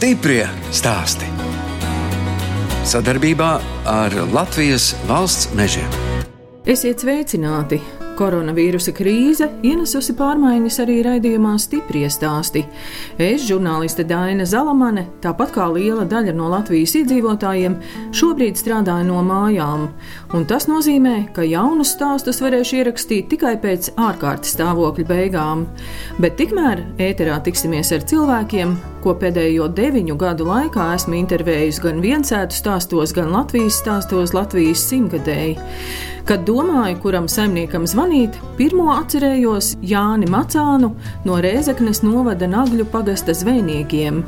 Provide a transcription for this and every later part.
Stiprie stāsti. Sadarbībā ar Latvijas valsts mežiem. Esiet sveicināti! Koronavīrusa krīze ienesusi pārmaiņas arī raidījumā stipri stāsti. Es, žurnāliste Dāna Zalamane, tāpat kā liela daļa no Latvijas iedzīvotājiem, šobrīd strādāju no mājām. Un tas nozīmē, ka jaunus stāstus varēšu ierakstīt tikai pēc ārkārtas stāvokļa beigām. Bet tikmēr ēterā tiksimies ar cilvēkiem, ko pēdējo deviņu gadu laikā esmu intervējusi gan viensētu stāstos, gan Latvijas stāstos Latvijas simtgadēji. Kad domāju, kuram saimniekam zvanīt, pirmo atcerējos Jāni Macānu no Rēzeknes novada Nagļu pagasta zvejniekiem.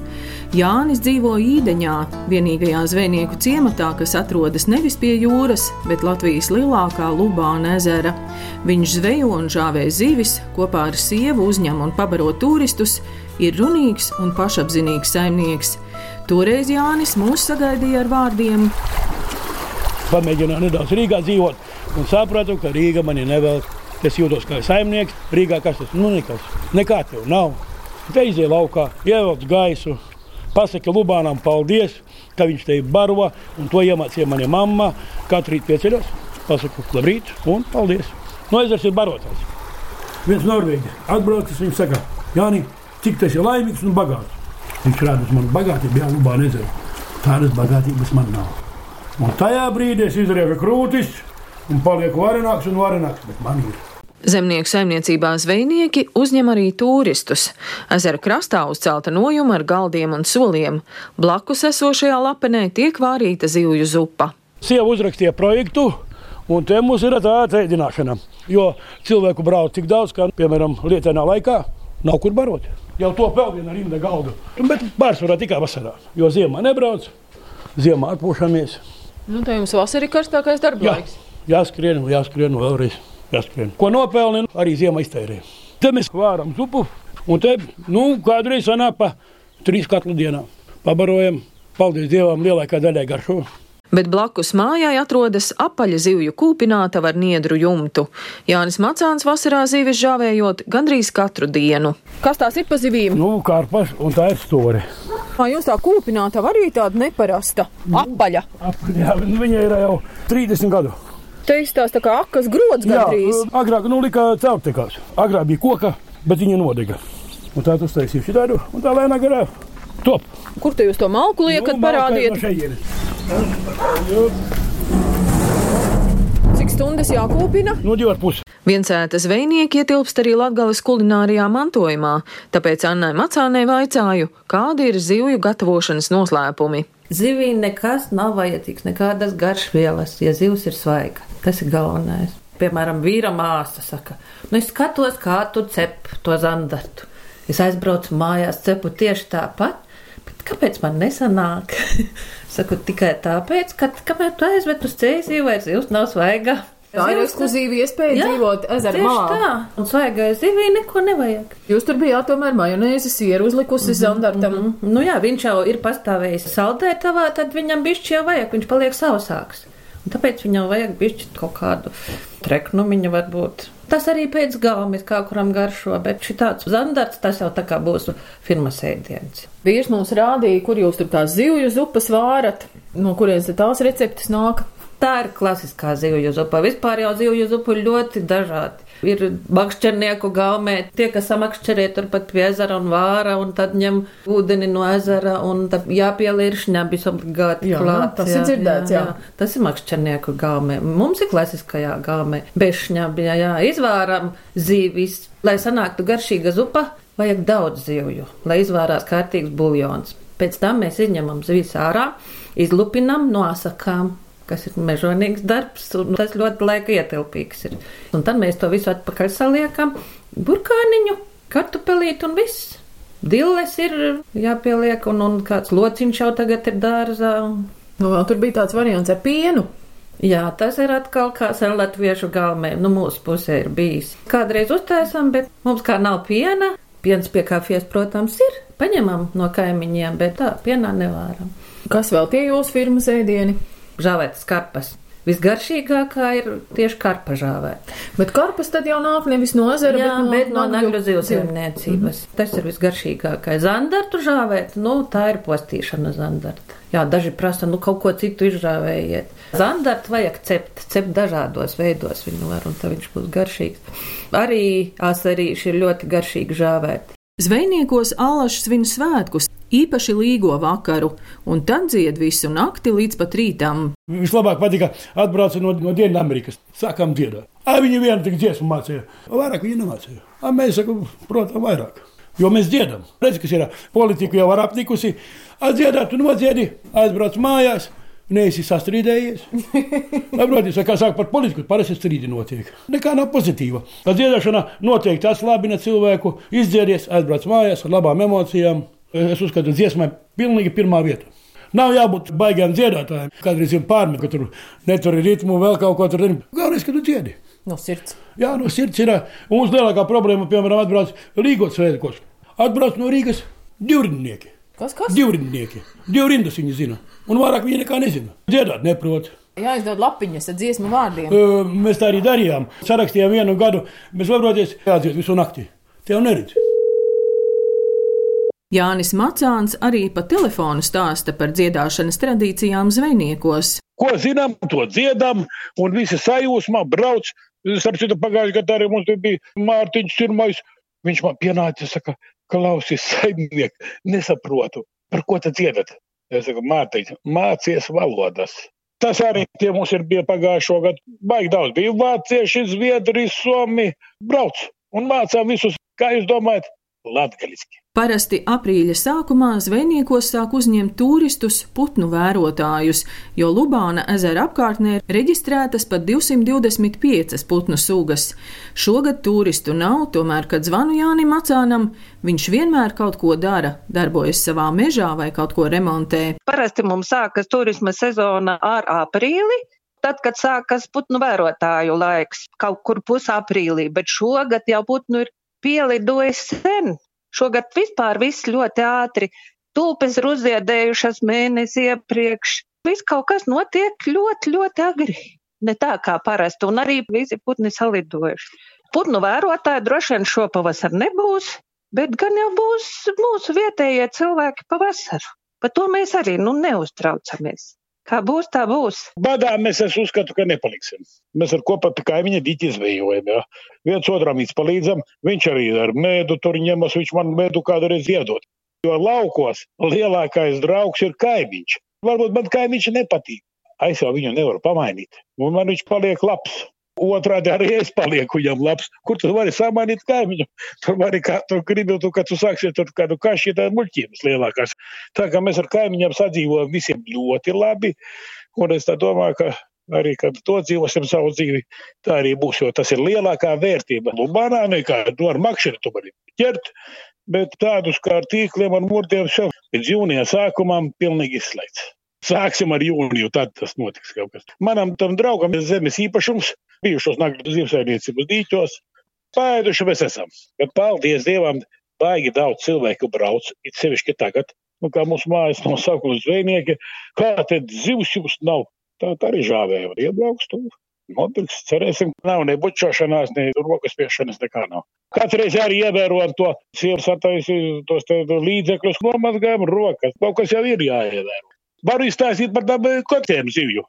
Jānis dzīvo īdeņā, vienīgajā zvejnieku ciematā, kas atrodas nevis pie jūras, bet Latvijas lielākā Lubāna ezera. Viņš zvejo un žāvē zivis, kopā ar sievu uzņem un pabaro turistus, ir runīgs un pašapzinīgs saimnieks. Toreiz Jānis mūs sagaidīja ar vārdiem: Pamēģināju nedaudz Rīgā dzīvot un sapratu, ka Rīga man ir nevelk. Es jūtos kā saimnieks. Rīgā kas tas nu, nekas. Nekā tev nav. Te iziet laukā, ievelc gaisu, pasaki Lubānam paldies, ka viņš te ir baro. Un to iemācīja mana mamma. Katru rītu pieceļos, pasaku labrīt un paldies. No ezers ir barotājs. Viens norvēģis atbraucis, viņš saka, Jāni, cik tas ir laimīgs un bagāts. Viņš rāda uz manu bagātību, jā, Lubāna ezeru. Tādas bagātības man nav. Un tajā brīdī es izrieku krūtis un paliek varenāks un varenāks, bet man ir. Zemnieku saimniecībā zvejnieki uzņem arī turistus. Ezera krastā uzcelta nojuma ar galdiem un soliem. Blakus esošajā lapenē tiek vārīta zivju zupa. Sieva uzrakstīja projektu, un te mums ir tāda ēdināšana. Jo cilvēku brauc tik daudz, ka, piemēram, lietainā laikā nav kur barot. Jau to vēl viena rinda galdu. Bet pārsvarā tikai vasarā, jo ziemā nebrauc, ziemā atpūšamies. Nu, tā jums vasarā ir karstākais darba Jā. laiks. Jāskrien, jāskrien vēlreiz. Jāskrien. Ko nopelnīja, arī ziemā iztērēja. Te mēs vāram zupu, un te nu, kādreiz sanāk pa trīs katlu dienā. Pabarojam, paldies Dievam, lielākā daļai garšo. Bet blakus mājai atrodas apaļa zivju kūpinātava ar niedru jumtu. Jānis Macāns vasarā zivis žāvējot gandrīz katru dienu. Kas tās ir pa zivīm? Nu, kārpas, un tā ir store. Kā jums tā kūpinātava arī tāda neparasta? Apaļa. Jā, nu, viņa ir jau 30 gadu. Te izstāsta kā akas grods gandrīz. Jā, agrāk nu, lika caurtekās. Agrāk bija koka, bet viņa nodega. Un tā tas taisīja šitādu, un tā lēnā garā top. Kur te jūs to malku liekat, Nu, parādiet? No. Cik stundas jākūpina? Nu, divi ar pusi. Viensēta zvejnieki ietilpst arī Latgales kulinārijā mantojumā, tāpēc Annai Macānai vaicāju, kādi ir zivju gatavošanas noslēpumi. Zivī nekas nav vajadzīgs, nekādas garšvielas, ja zivs ir svaiga. Tas ir galvenais. Piemēram, vīra māsa saka, nu es skatos, kā tu cep to zandartu. Es aizbraucu mājās, cepu tieši tāpat, bet kāpēc man nesanāk? Saku tikai tāpēc, ka kamēr tu aizved uz ceļu, vairs zivs nav svaiga. Tā ir ekskluzīva iespēja Jā, dzīvot ezera malā. tā, un svaigai zivī neko nevajag. Jūs tur bijāt tomēr majonēzi sieru uzlikusi zandartam. Mm. Nu jā, viņš jau ir pastāvējis saldētavā, tad viņam bišķi jau vajag, viņš paliek sausāks. Un tāpēc viņam vajag bišķi kaut kādu treknumiņu varbūt. Tas arī pēc gaumes, kā kuram garšo, bet šī tāds zandarts, tas jau tā kā būs firmas ēdiens. Vīrs mums rādīja, kur jūs tur tās zivju zupas vārat, no kurienes tās receptes nāk. Tā ir klasiskā zivju zupa. Vispār jau zivju zupa ir ļoti dažādi. Ir makšķernieku gaumē, tie, kas samakšķerē turpat pie ezera un vāra, un tad ņem ūdeni no ezera, un tad jāpielīr šņabis obligāti Jā, klāt. tas ir dzirdēts, jā. Tas ir makšķernieku gaumē. Mums ir klasiskajā gaumē. Bez šņabja, jā, izvāram zīvis. Lai sanāktu garšīga zupa, vajag daudz zivju, lai izvārās kārtīgs buljons. Pēc tam mēs izņemam zivis ārā, izlupinam no asakām kas ir mežonīgs darbs, un tas ļoti laika ietilpīgs ir. Un tad mēs to visu atpakaļ saliekam, burkāniņu, kartupelīt un viss. Dilles ir jāpieliek, un, un kāds lociņš jau tagad ir dārzā. Nu, vēl tur bija tāds variants ar pienu. Jā, tas ir atkal kā ar latviešu galmē, nu mūsu pusē ir bijis. Kādreiz uztaisām, bet mums kā nav piena, piens pie kafijas, protams, ir. Paņemam no kaimiņiem, bet tā pienā nevāram. Kas vēl tie jūsu firmas ēdieni? Žāvētas karpas. Visgaršīgākā ir tieši karpa žāvēta. Bet karpas tad jau nāk nevis no ezera, Jā, bet no, no nagļu zivs zivsaimniecības. Tas ir visgaršīgākais. Zandartu žāvēt, nu, tā ir postīšana zandarta. Jā, daži prasa, nu, kaut ko citu izžāvējiet. Zandartu vajag cept, cept dažādos veidos viņu var, un tad viņš būs garšīgs. Arī asarīši ir ļoti garšīgi žāvēti. Zvejniekos Allaš svin svētkus, īpaši līgo vakaru, un tad dzied visu nakti līdz pat rītam. Vislabāk patika atbrauca no, no Dienvidamerikas. Sākām dziedāt. Ai, viņi vienu tik dziesmu mācīja. Vairāk viņi nemācīja. A, mēs sakām, protams, vairāk. Jo mēs dziedam. Redz, kas ir politika jau var aptikusi. Atdziedāt, tu nodziedi, aizbrauc mājās. Neesi sastrīdējies. Saprotiet, kā saka par politiku, parasti strīdi notiek. Nekā nav pozitīva. Tā dziedāšana noteikti atslābina cilvēku, izdziedies, aizbrauc mājās ar labām emocijām. Es uzskatu, ka dziesmai pilnīgi pirmā vieta. Nav jābūt baigām dziedātājiem. Kādreiz ir pārmet, ka tur netur ritmu, vēl kaut ko tur. Galvenais, ka tu dziedi. No sirds. Jā, no sirds ir. Un mums lielākā problēma, piemēram, atbrauc Rīgas svētkos. Atbrauc no Rīgas divrindnieki. Kas, kas? Divrindnieki. Divrindas viņi zina. Un vairāk viņi nekā nezina. Dziedāt neprot. Jāizdod lapiņas ar dziesmu vārdiem. Uh, mēs tā arī darījām. Sarakstījām vienu gadu. Mēs varoties jādzied visu nakti. Tev neredz. Jānis Macāns arī pa telefonu stāsta par dziedāšanas tradīcijām zvejniekos. Ko zinām, to dziedam, un visi sajūsmā brauc. Starp citu, pagājušajā gadā arī mums bija Mārtiņš Cirmais. Viņš man pienāca, saka, klausies, saimniek, nesaprotu, par ko tad dziedat. Es saku, Mārtiņ, mācies valodas. Tas arī tie mums ir bija pagājušo gadu. Baigi daudz bija vācieši, zviedri, somi. Brauc un mācām visus, kā jūs domājat, latgaliski. Parasti aprīļa sākumā zvejniekos sāk uzņemt turistus, putnu vērotājus, jo Lubāna ezera apkārtnē ir reģistrētas pat 225 putnu sugas. Šogad turistu nav, tomēr, kad zvanu Jānim Macānam, viņš vienmēr kaut ko dara, darbojas savā mežā vai kaut ko remontē. Parasti mums sākas turisma sezona ar aprīli, tad, kad sākas putnu vērotāju laiks, kaut kur pusaprīlī, bet šogad jau putnu ir pielidojis sen. Šogad vispār viss ļoti ātri. Tulpes ir uzziedējušas mēnesi iepriekš. Viss kaut kas notiek ļoti, ļoti agri. Ne tā kā parasti, un arī visi putni salidojuši. Putnu vērotāji droši vien šopavasar nebūs, bet gan jau būs mūsu vietējie cilvēki pavasaru. Par to mēs arī nu, neuztraucamies. Kā būs, tā būs. Badā mēs, es uzskatu, ka nepaliksim. Mēs ar kopā pie kaimiņa diķi izvējojam. Ja? Viens otram palīdzam, viņš arī ar mēdu tur ņemas, viņš man mēdu kādreiz iedod. Jo laukos lielākais draugs ir kaimiņš. Varbūt man kaimiņš nepatīk. Es jau viņu nevaru pamainīt. Un man viņš paliek labs. Otrādi arī es palieku viņam labs. Kur tu vari samainīt kaimiņu? Tur vari, kā tu gribi, tu, ka tu sāksi tur kādu kaši, tā muļķības lielākās. Tā kā mēs ar kaimiņiem sadzīvojam visiem ļoti labi. Un es tā domāju, ka arī, kad to dzīvosim savu dzīvi, tā arī būs, jo tas ir lielākā vērtība. Lubānā nekā nu, ar makšķeri tu vari ķert, bet tādus kā ar tīkliem un murtiem šau līdz jūnija sākumam pilnīgi izslēgts. Sāksim ar jūniju, tad tas notiks kaut kas. Manam tam draugam ir zemes īpašums, bijušos nagļu zivsainiecības dīķos. Pēduši mēs esam. Bet paldies Dievam, baigi daudz cilvēku brauc, it sevišķi tagad, nu, kā mūsu mājas nosaukums zvejnieki, kā te zivs jums nav. Tā, tā arī žāvēja, var iebraukt tur. Nopirks, cerēsim, ka nav ne bučošanās, ne rokas spiešanas, nekā nav. Katru reizi arī ievērojam to sievas attaisīt, tos līdzekļus, nomazgājam rokas. Kaut kas jau ir jāievēro. Varu izstāstīt par tām kotiem zivju.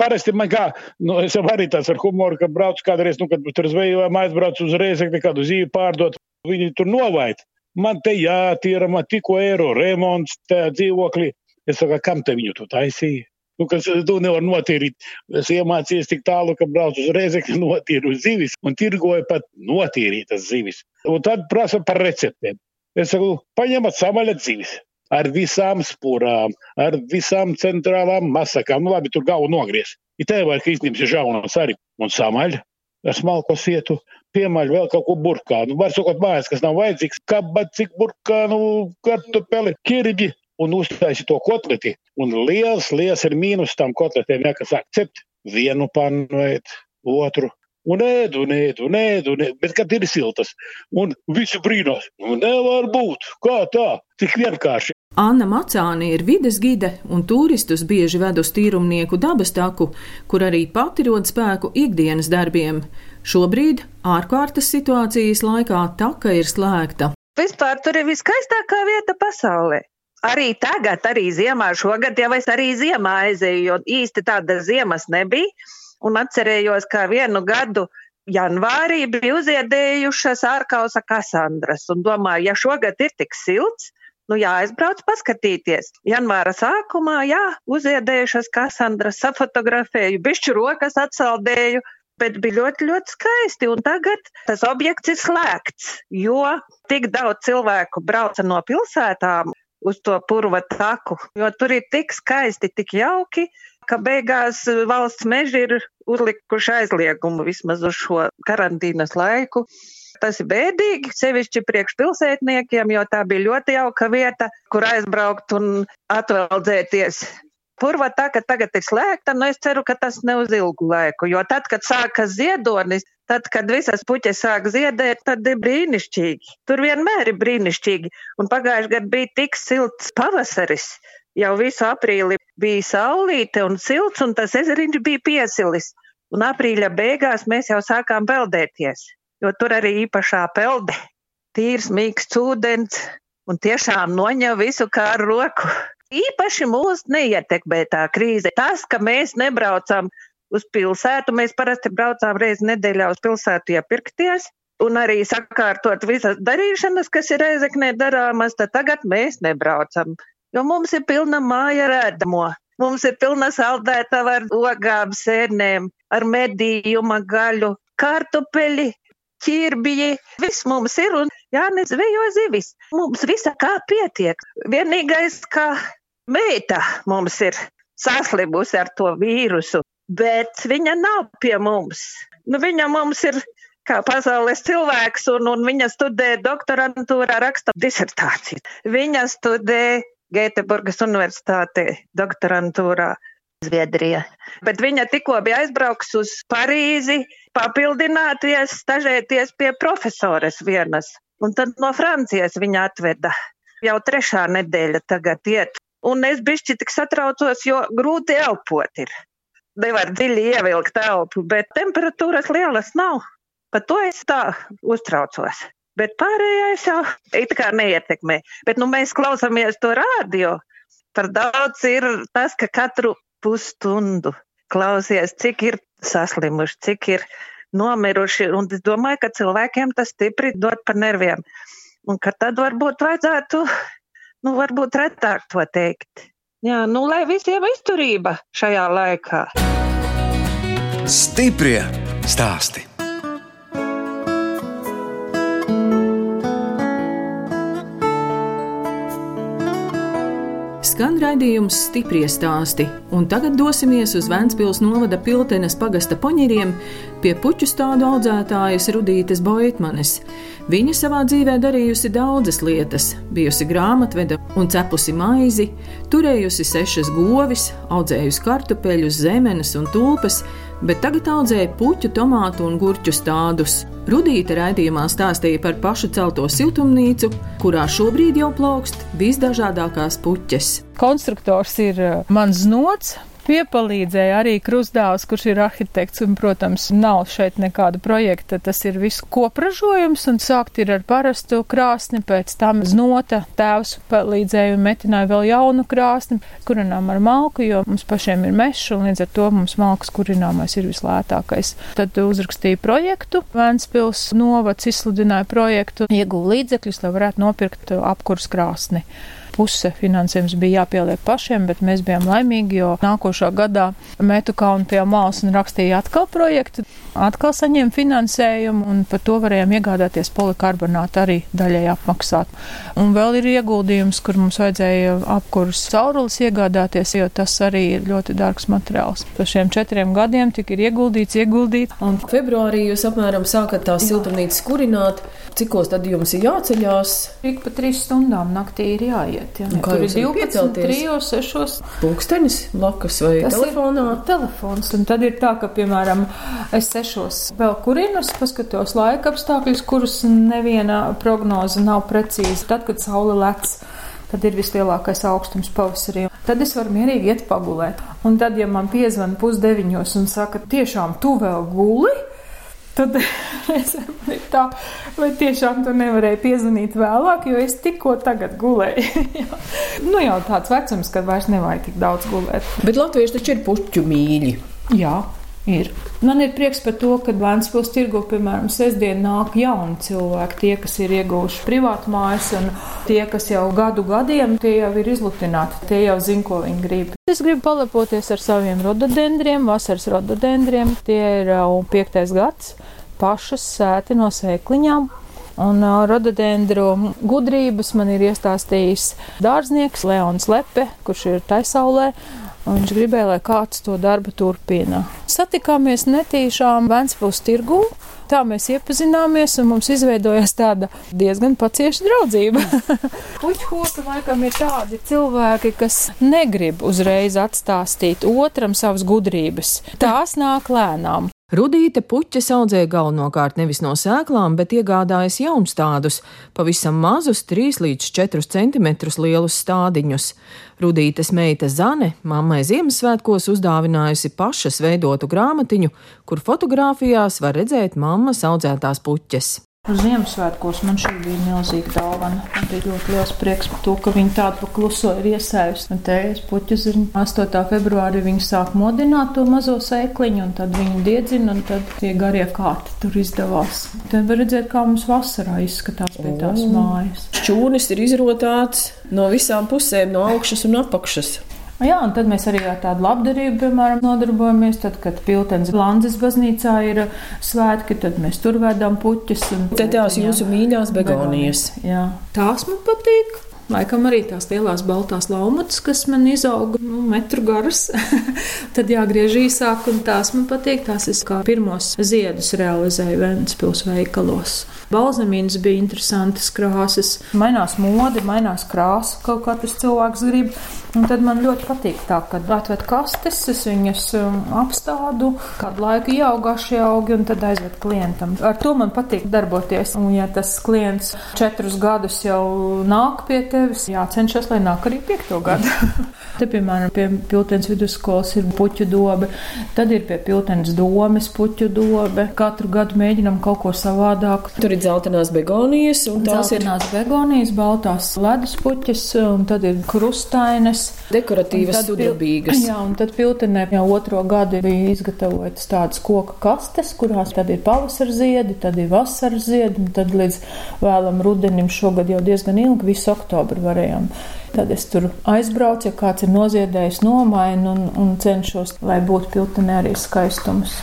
Parasti man kā, nu, es jau arī tāds ar humoru, ka braucu kādreiz, nu, kad tur zvejojām, aizbraucu uz reizekni kādu zīvi pārdot, viņi tur novait. Man te jātīra, man tikko eiro remonts, dzīvoklī. Es saku, kam te viņu tu taisīji? Nu, kas tu nevar notīrīt. Es iemācījos tik tālu, ka braucu uz reizekni, notīru zivis un tirgoju pat notīrītas zivis. Un tad prasa par receptēm. Es saku, paņemat samaļat zivis ar visām spurām, ar visām centrālām masakām. Nu, labi, tur galvu nogriez. Ir te vajag, ka izņemsi žaunas arī un samaļ ar smalko sietu, piemaļ vēl kaut ko burkānu. Var sakot mājās, kas nav vajadzīgs, kabacik burkānu, kartupeli, kirģi un uztaisi to kotleti. Un liels, liels ir mīnus tam kotletiem, ja, kas sāk cept vienu panu, otru, Un ēdu, un ēdu, un ēdu, un ēdu, bet kad ir siltas, un visi brīnās, nu nevar būt, kā tā, tik vienkārši. Anna Macāni ir vides gide un turistus bieži ved uz tīrumnieku dabas taku, kur arī pati rod spēku ikdienas darbiem. Šobrīd, ārkārtas situācijas laikā, taka ir slēgta. Vispār tur ir viskaistākā vieta pasaulē. Arī tagad, arī ziemā, šogad jau es arī ziemā aizēju, jo īsti tāda ziemas nebija un atcerējos, kā vienu gadu janvārī bija uziedējušas ārkausa kasandras, un domāju, ja šogad ir tik silts, nu jāaizbrauc paskatīties. Janvāra sākumā, jā, uziedējušas kasandras, safotografēju, bišķu rokas atsaldēju, bet bija ļoti, ļoti skaisti. Un tagad tas objekts ir slēgts, jo tik daudz cilvēku brauca no pilsētām uz to purva taku, jo tur ir tik skaisti, tik jauki ka beigās eh, valsts meži ir uzlikuši aizliegumu vismaz uz šo karantīnas laiku. Tas ir bēdīgi, sevišķi priekšpilsētniekiem, jo tā bija ļoti jauka vieta, kur aizbraukt un atveldzēties. Purva tā, ka tagad ir slēgta, nu es ceru, ka tas ne uz ilgu laiku, jo tad, kad sākas ziedonis, tad, kad visas puķes sāk ziedēt, tad ir brīnišķīgi. Tur vienmēr ir brīnišķīgi. Un pagājuši gadu bija tik silts pavasaris, jau visu aprīli bija saulīte un silts, un tas ezeriņš bija piesilis. Un aprīļa beigās mēs jau sākām peldēties, jo tur arī īpašā pelde, tīrs, mīksts ūdens, un tiešām noņem visu kā ar roku. Īpaši mūs neietekmē tā krīze. Tas, ka mēs nebraucam uz pilsētu, mēs parasti braucām reizi nedēļā uz pilsētu iepirkties, un arī sakārtot visas darīšanas, kas ir reizeknē darāmas, tad tagad mēs nebraucam jo mums ir pilna māja redzamo. Mums ir pilna saldētava ar ogām, sērnēm, ar medījuma gaļu, kartupeļi, ķirbiji. Viss mums ir un Jānis zvejo zivis. Mums visa kā pietiek. Vienīgais, kā meita mums ir saslimusi ar to vīrusu, bet viņa nav pie mums. Nu, viņa mums ir kā pasaules cilvēks, un, un viņa studē doktorantūrā, raksta disertāciju. Viņa studē Gēteburgas universitātē doktorantūrā Zviedrija. Bet viņa tikko bija aizbrauks uz Parīzi, papildināties, stažēties pie profesores vienas. Un tad no Francijas viņa atveda. Jau trešā nedēļa tagad iet. Un es bišķi tik satraucos, jo grūti elpot ir. Nevar dziļi ievilkt elpu, bet temperatūras lielas nav. Par to es tā uztraucos bet pārējais jau it kā neietekmē. Bet nu, mēs klausāmies to rādio. Par daudz ir tas, ka katru pusstundu klausies, cik ir saslimuši, cik ir nomiruši. Un es domāju, ka cilvēkiem tas stipri dod pa nerviem. Un ka tad varbūt vajadzētu, nu, varbūt retāk to teikt. Jā, nu, lai visiem izturība šajā laikā. Stiprie stāsti. Skan raidījums stipri stāsti, un tagad dosimies uz Vēncpils novada Piltenes pagasta poņiriem pie puķu stādu audzētājas Rudītes Boitmanes. Viņa savā dzīvē darījusi daudzas lietas, bijusi grāmatveda un cepusi maizi, turējusi sešas govis, audzējusi kartupeļus, zemenes un tulpes, bet tagad audzēja puķu, tomātu un gurķu stādus. Rudīte raidījumā stāstīja par pašu celto siltumnīcu, kurā šobrīd jau plaukst visdažādākās puķes. Konstruktors ir uh, mans nots, Piepalīdzēja arī Krusdāvs, kurš ir arhitekts, un, protams, nav šeit nekāda projekta. Tas ir viss kopražojums, un sākt ir ar parastu krāsni, pēc tam znota tēvs palīdzēja un metināja vēl jaunu krāsni, kurinām ar malku, jo mums pašiem ir meša, un līdz ar to mums malkas kurināmais ir vislētākais. Tad uzrakstīja projektu, Vēnspils novads izsludināja projektu, ieguva līdzekļus, lai varētu nopirkt apkurs krāsni puse finansējums bija jāpieliek pašiem, bet mēs bijām laimīgi, jo nākošā gadā metu kaunu pie malas un rakstīja atkal projektu, atkal saņēma finansējumu un par to varējām iegādāties polikarbonātu arī daļai apmaksāt. Un vēl ir ieguldījums, kur mums vajadzēja apkurus caurulis iegādāties, jo tas arī ir ļoti dārgs materiāls. Par šiem četriem gadiem tik ir ieguldīts, ieguldīts. Un februārī jūs apmēram sākat tās siltumnīcas kurināt. Cikos tad jums ir jāceļās? Ik pa trīs stundām naktī ir jāiet iet. Jā, tur ir 12, 3, 6. Pūkstenis blakus vai Tas telefonā? Telefons. Un tad ir tā, ka, piemēram, es 6 laišos vēl kurinus, paskatos laika apstākļus, kurus neviena prognoze nav precīza. Tad, kad saule lec, tad ir vislielākais augstums pavasarī. Tad es varu mierīgi iet pagulēt. Un tad, ja man piezvan pusdeviņos un saka, tiešām tu vēl guli, tad es domāju, tā, vai tiešām tu nevarēji piezvanīt vēlāk, jo es tikko tagad gulēju. nu jau tāds vecums, kad vairs nevajag tik daudz gulēt. Bet latvieši taču ir puķu mīļi. Jā. Ir. Man ir prieks par to, ka Vēncpils tirgu, piemēram, sestdien nāk jauni cilvēki, tie, kas ir ieguvuši privātu mājas, un tie, kas jau gadu gadiem, tie jau ir izlutināti, tie jau zina, ko viņi grib. Es gribu palepoties ar saviem rododendriem, vasaras rododendriem, tie ir jau piektais gads, pašas sēti no sēkliņām, Un uh, rododendru gudrības man ir iestāstījis dārznieks Leons Lepe, kurš ir taisaulē. Viņš gribēja, lai kāds to darbu turpina. Satikāmies netīšām Vēncpils tirgū. Tā mēs iepazināmies, un mums izveidojās tāda diezgan pacieša draudzība. Puķhopi laikam ir tādi cilvēki, kas negrib uzreiz atstāstīt otram savas gudrības. Tās nāk lēnām. Rudīte puķes audzēja galvenokārt nevis no sēklām, bet iegādājas jaunus tādus, pavisam mazus, 3 līdz 4 cm lielus stādiņus. Rudītes meita Zane mammai Ziemassvētkos uzdāvinājusi pašas veidotu grāmatiņu, kur fotografijās var redzēt mammas audzētās puķes. Ziemassvētkos man šī bija milzīga dāvana. Man bija ļoti liels prieks par to, ka viņi tādu pakluso ir iesējusi. Un te es puķu zinu, 8. februārī viņi sāk modināt to mazo sēkliņu, un tad viņi diedzina, un tad tie garie kārti tur izdevās. Tad var redzēt, kā mums vasarā izskatās pie tās mājas. Šķūnis ir izrotāts no visām pusēm, no augšas un apakšas. Jā, un tad mēs arī ar tādu labdarību, piemēram, nodarbojamies. Tad, kad Piltens Landes baznīcā ir svētki, tad mēs tur vedam puķis. Te tās jūsu mīļās begonijas. Jā, tās man patīk. Laikam arī tās lielās baltās laumatas, kas man izauga nu, metru garas, tad jāgriež īsāk, un tās man patīk. Tās es kā pirmos ziedus realizēju Vēncpils veikalos. Balzamīnas bija interesantas krāsas, mainās mode, mainās krāsa, kaut katrs cilvēks grib. Un tad man ļoti patīk tā, kad atved kastes, es viņas um, apstādu, kādu laiku ieauguši augi un tad aizved klientam. Ar to man patīk darboties. Un ja tas klients četrus gadus jau nāk pie tevis, jācenšas, lai nāk arī piekto gadu. Te, piemēram, pie Piltens vidusskolas ir puķu dobe, tad ir pie Piltens domes puķu dobe. Katru gadu mēģinam kaut ko savādāk. Tur ir dzeltenās begonijas, un tās dzeltenās ir begonijas, baltās ledus puķis, un tad ir krustainas. Dekoratīvas, sudabīgas. Jā, un tad Piltenē jau otro gadu bija izgatavotas tādas koka kastes, kurās tad ir pavasara ziedi, tad ir vasaras ziedi, un tad līdz vēlam rudenim šogad jau diezgan ilgi, visu oktobru varējām Tad es tur aizbraucu, ja kāds ir noziedējis, nomainu un, un cenšos, lai būtu piltenē arī skaistums.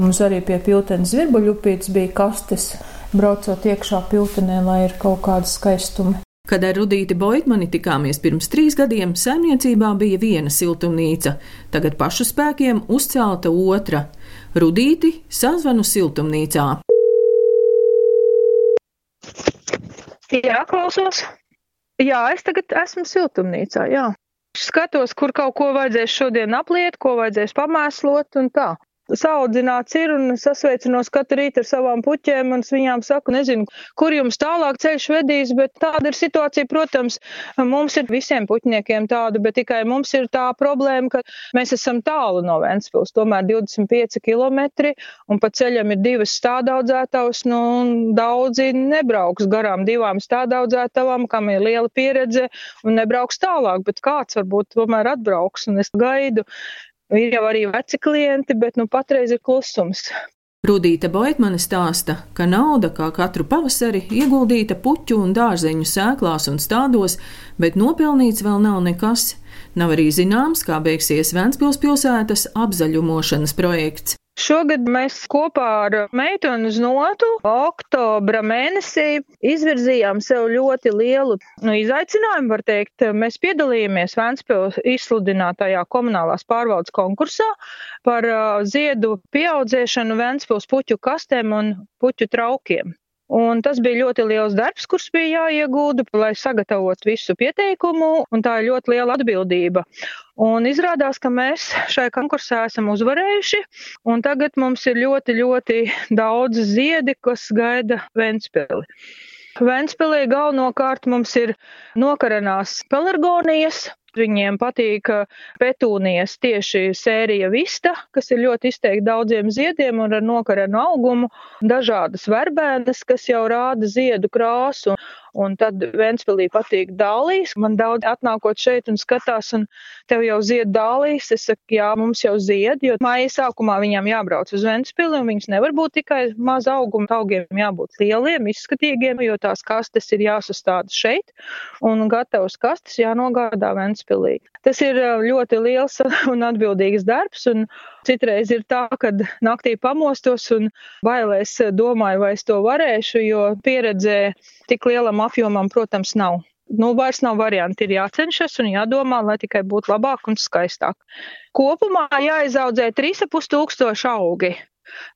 Mums arī pie piltenes zvirbuļupītes bija kastes, braucot iekšā piltenē, lai ir kaut kāda skaistuma. Kad ar Rudīti Boitmani tikāmies pirms trīs gadiem, saimniecībā bija viena siltumnīca, tagad pašu spēkiem uzcelta otra. Rudīti sazvanu siltumnīcā. Jā, klausos. Jā, es tagad esmu siltumnīcā, jā. Skatos, kur kaut ko vajadzēs šodien apliet, ko vajadzēs pamēslot un tā saudzināts ir un sasveicinos katru rītu ar savām puķēm un es viņām saku, nezinu, kur jums tālāk ceļš vedīs, bet tāda ir situācija, protams, mums ir visiem puķniekiem tāda, bet tikai mums ir tā problēma, ka mēs esam tālu no Ventspils, tomēr 25 km un pa ceļam ir divas stādaudzētavas, nu, daudzi nebrauks garām divām stādaudzētavām, kam ir liela pieredze un nebrauks tālāk, bet kāds varbūt tomēr atbrauks un es gaidu Ir jau arī veci klienti, bet nu patreiz ir klusums. Rudīta Boitmane stāsta, ka nauda, kā katru pavasari, ieguldīta puķu un dārzeņu sēklās un stādos, bet nopelnīts vēl nav nekas. Nav arī zināms, kā beigsies Vēncpils pilsētas apzaļumošanas projekts. Šogad mēs kopā ar meitoni Znotu oktobra mēnesī izvirzījām sev ļoti lielu nu, izaicinājumu, var teikt. Mēs piedalījāmies Vēnspils izsludinātajā komunālās pārvaldes konkursā par uh, ziedu pieaudzēšanu Vēnspils puķu kastēm un puķu traukiem. Un tas bija ļoti liels darbs, kurš bija jāiegūda, lai sagatavotu visu pieteikumu, un tā ir ļoti liela atbildība. Un izrādās, ka mēs šai konkursā esam uzvarējuši, un tagad mums ir ļoti, ļoti daudz ziedi, kas gaida Ventspili. Ventspilī galvenokārt mums ir nokaranās pelargonijas, Viņiem patīk petūnijas tieši sērija vista, kas ir ļoti izteikti daudziem ziediem un ar nokarenu augumu, dažādas verbēnas, kas jau rāda ziedu krāsu. Un tad Ventspilī patīk dālīs. Man daudz atnākot šeit un skatās, un tev jau zied dālīs. Es saku, jā, mums jau zied, jo māja sākumā viņām jābrauc uz Ventspili, un viņas nevar būt tikai maza auguma. Augiem jābūt lieliem, izskatīgiem, jo tās kastes ir jāsastāda šeit, un gatavas kastes jānogādā Ventspilī. Tas ir ļoti liels un atbildīgs darbs, un Citreiz ir tā, ka naktī pamostos un bailēs domāju, vai es to varēšu, jo pieredzē tik lielam apjomam, protams, nav. Nu, vairs nav varianti, ir jācenšas un jādomā, lai tikai būtu labāk un skaistāk. Kopumā jāizaudzē 3,5 tūkstoši augi.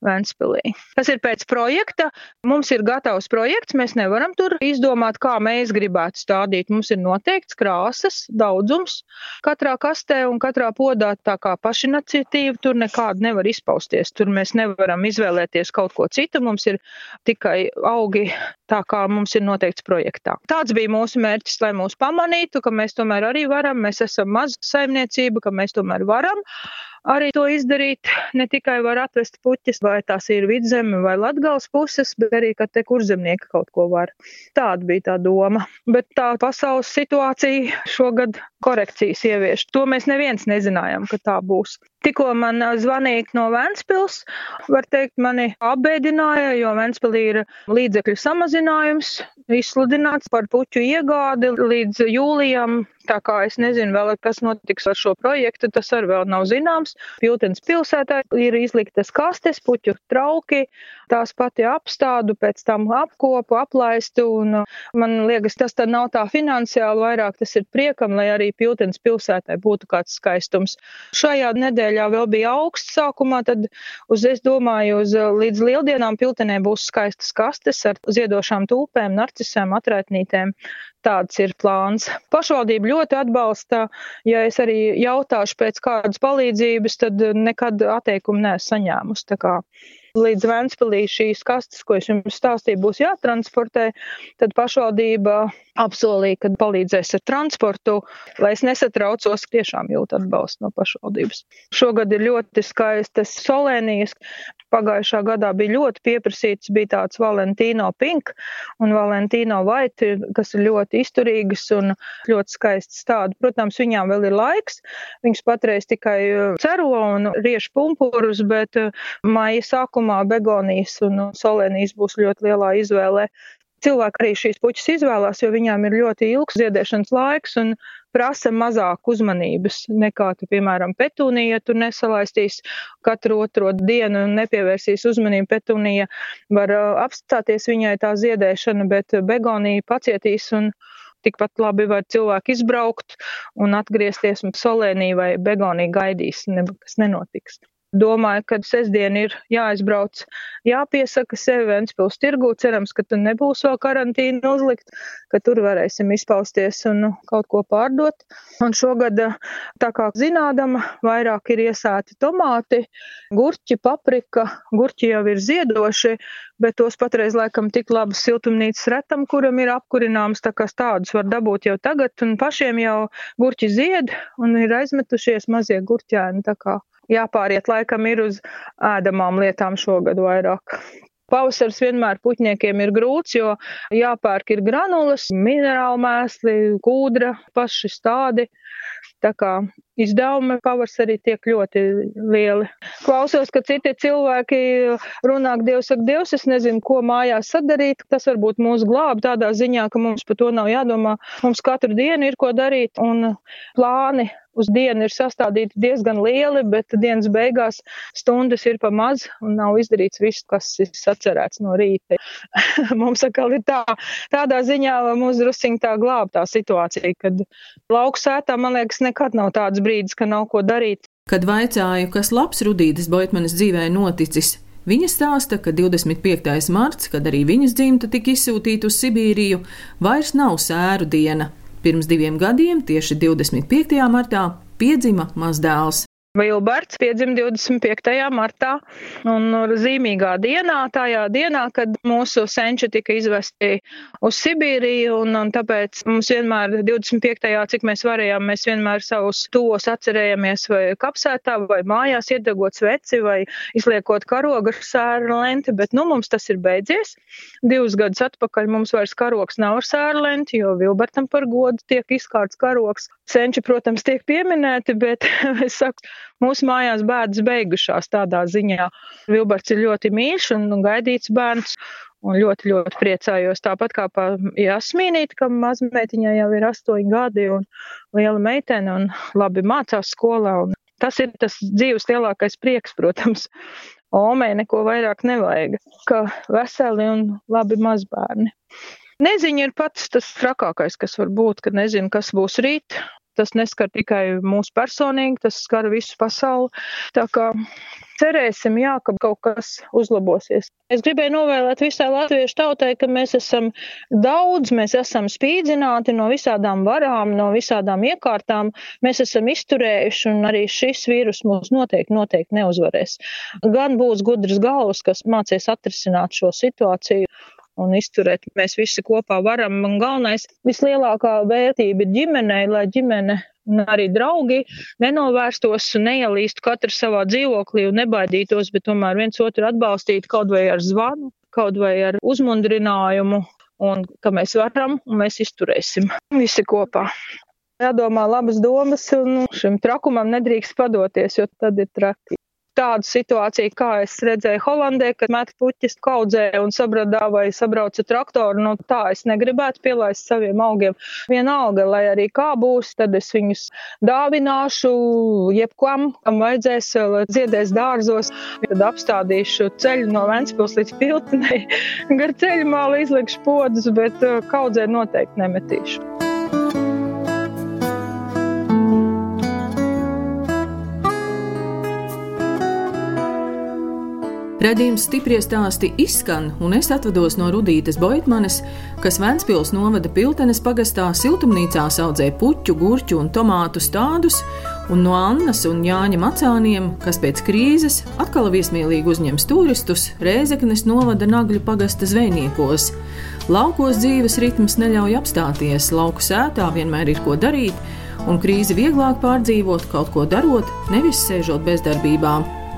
Ventspilī. Tas ir pēc projekta. Mums ir gatavs projekts, mēs nevaram tur izdomāt, kā mēs gribētu stādīt. Mums ir noteikts krāsas, daudzums katrā kastē un katrā podā, tā kā pašiniciatīva tur nekāda nevar izpausties. Tur mēs nevaram izvēlēties kaut ko citu, mums ir tikai augi tā, kā mums ir noteikts projektā. Tāds bija mūsu mērķis, lai mūs pamanītu, ka mēs tomēr arī varam, mēs esam maza saimniecība, ka mēs tomēr varam arī to izdarīt. Ne tikai var atvest puķis, vai tās ir vidzeme vai latgals puses, bet arī, ka te kurzemnieki kaut ko var. Tāda bija tā doma. Bet tā pasaules situācija šogad korekcijas ievieš. To mēs neviens nezinājām, ka tā būs. Tikko man zvanīja no Vēnspils, var teikt, mani apbēdināja, jo Vēnspilī ir līdzekļu samazinājums, izsludināts par puķu iegādi līdz jūlijam. Tā kā es nezinu vēl, kas notiks ar šo projektu, tas arī vēl nav zināms. Piltens pilsētā ir izliktas kastes, puķu trauki, tās pati apstādu, pēc tam apkopu, aplaistu, un man liekas, tas tad nav tā finansiāli, vairāk tas ir priekam, lai arī Piltens pilsētai būtu kāds skaistums. Šajā nedēļā vēl bija augsts sākumā, tad uz, es domāju, uz līdz lieldienām piltenē būs skaistas kastes ar ziedošām tūpēm, narcisēm, atraitnītēm. Tāds ir plāns. Pašvaldība ļoti atbalsta. Ja es arī jautāšu pēc kādas palīdzības, tad nekad atteikumu neesmu saņēmusi līdz Ventspilī šīs kastes, ko es jums stāstīju, būs jātransportē, tad pašvaldība apsolīja, ka palīdzēs ar transportu, lai es nesatraucos, tiešām jūtu atbalstu no pašvaldības. Šogad ir ļoti skaistas solēnijas. Pagājušā gadā bija ļoti pieprasīts, bija tāds Valentino Pink un Valentino White, kas ir ļoti izturīgas un ļoti skaistas tādu. Protams, viņām vēl ir laiks, viņas patreiz tikai cero un riež pumpurus, bet maija sākumā sākumā begonijas un solēnijas būs ļoti lielā izvēlē. Cilvēki arī šīs puķis izvēlās, jo viņām ir ļoti ilgs ziedēšanas laiks un prasa mazāk uzmanības nekā, tu, piemēram, petūnija, ja tu nesalaistīs katru otro dienu un nepievērsīs uzmanību. Petūnija var uh, apstāties viņai tā ziedēšana, bet begonija pacietīs un tikpat labi var cilvēki izbraukt un atgriezties un solēnī vai begonī gaidīs, nekas nenotiks domāju, ka sestdien ir jāaizbrauc, jāpiesaka sevi Ventspils tirgū. Cerams, ka tur nebūs vēl karantīna uzlikt, ka tur varēsim izpausties un nu, kaut ko pārdot. Un šogad, tā kā zinādama, vairāk ir iesāti tomāti, gurķi, paprika. Gurķi jau ir ziedoši, bet tos patreiz laikam tik labas siltumnīcas retam, kuram ir apkurināms, tā kā tādus var dabūt jau tagad, un pašiem jau gurķi zied un ir aizmetušies mazie gurķēni. Tā kā jāpāriet laikam ir uz ēdamām lietām šogad vairāk. Pavasars vienmēr puķniekiem ir grūts, jo jāpērk ir granulas, minerāli mēsli, kūdra, paši stādi. Tā kā izdevumi pavasarī tiek ļoti lieli. Klausos, ka citi cilvēki runā, ka Dievs saka, Dievs, es nezinu, ko mājās sadarīt. Tas varbūt mūs glāb tādā ziņā, ka mums par to nav jādomā. Mums katru dienu ir ko darīt un plāni uz dienu ir sastādīti diezgan lieli, bet dienas beigās stundas ir pa maz un nav izdarīts viss, kas ir sacerēts no rīta. mums atkal ir tā, tādā ziņā mums drusciņ tā glāb tā situācija, kad lauku sētā, man liekas, nekad nav tāds brīdis, ka nav ko darīt. Kad vaicāju, kas labs Rudītas Boitmanes dzīvē noticis, Viņa stāsta, ka 25. marts, kad arī viņas dzimta tika izsūtīta uz Sibīriju, vairs nav sēru diena. Pirms diviem gadiem, tieši 25. martā, piedzima mazdēls. Vilberts piedzima 25. martā un zīmīgā dienā, tajā dienā, kad mūsu senči tika izvesti uz Sibīriju, un, un tāpēc mums vienmēr 25. cik mēs varējām, mēs vienmēr savus tos atcerējamies vai kapsētā, vai mājās iedegot sveci, vai izliekot karogu ar sēru lenti, bet nu mums tas ir beidzies. Divus gadus atpakaļ mums vairs karogs nav ar sēru lenti, jo Vilbertam par godu tiek izkārts karogs. Senči, protams, tiek pieminēti, bet es saku, Mūsu mājās bēdas beigušās tādā ziņā. Vilberts ir ļoti mīļš un gaidīts bērns. Un ļoti, ļoti priecājos. Tāpat kā Jasmīnīte, ka mazmeitiņai jau ir astoņi gadi un liela meitene un labi mācās skolā. Un tas ir tas dzīves lielākais prieks, protams. Omei neko vairāk nevajag, ka veseli un labi mazbērni. Neziņa ir pats tas trakākais, kas var būt, kad nezinu, kas būs rīt. Tas neskar tikai mūsu personīgi, tas skar visu pasauli. Tā kā cerēsim, jā, ka kaut kas uzlabosies. Es gribēju novēlēt visai latviešu tautai, ka mēs esam daudz, mēs esam spīdzināti no visādām varām, no visādām iekārtām. Mēs esam izturējuši, un arī šis vīrus mūs noteikti, noteikti neuzvarēs. Gan būs gudrs galvas, kas mācīs atrisināt šo situāciju, un izturēt. Mēs visi kopā varam. Un galvenais, vislielākā vērtība ir ģimenei, lai ģimene un arī draugi nenovērstos, neielīstu katru savā dzīvoklī un nebaidītos, bet tomēr viens otru atbalstītu kaut vai ar zvanu, kaut vai ar uzmundrinājumu. Un ka mēs varam, un mēs izturēsim visi kopā. Jādomā labas domas, un šim trakumam nedrīkst padoties, jo tad ir traki tādu situāciju, kā es redzēju Holandē, kad met puķis kaudzē un sabradā vai sabrauca traktoru, nu tā es negribētu pielaist saviem augiem. Vienalga, lai arī kā būs, tad es viņus dāvināšu jebkam, kam vajadzēs, ziedēs dārzos, tad apstādīšu ceļu no Ventspils līdz Piltenei, gar ceļu māli izlikšu podus, bet uh, kaudzē noteikti nemetīšu. Radījums stipri stāsti izskan, un es atvados no Rudītas Boitmanes, kas Ventspils novada Piltenes pagastā siltumnīcā audzē puķu, gurķu un tomātu stādus, un no Annas un Jāņa Macāniem, kas pēc krīzes atkal viesmīlīgi uzņems turistus, Rēzeknes novada Nagļu pagasta zvejniekos. Laukos dzīves ritms neļauj apstāties, lauku sētā vienmēr ir ko darīt, un krīzi vieglāk pārdzīvot kaut ko darot, nevis sēžot bezdarbībā.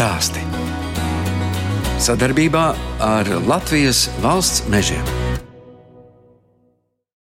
Stāsti. Sadarbībā ar Latvijas valsts mežiem.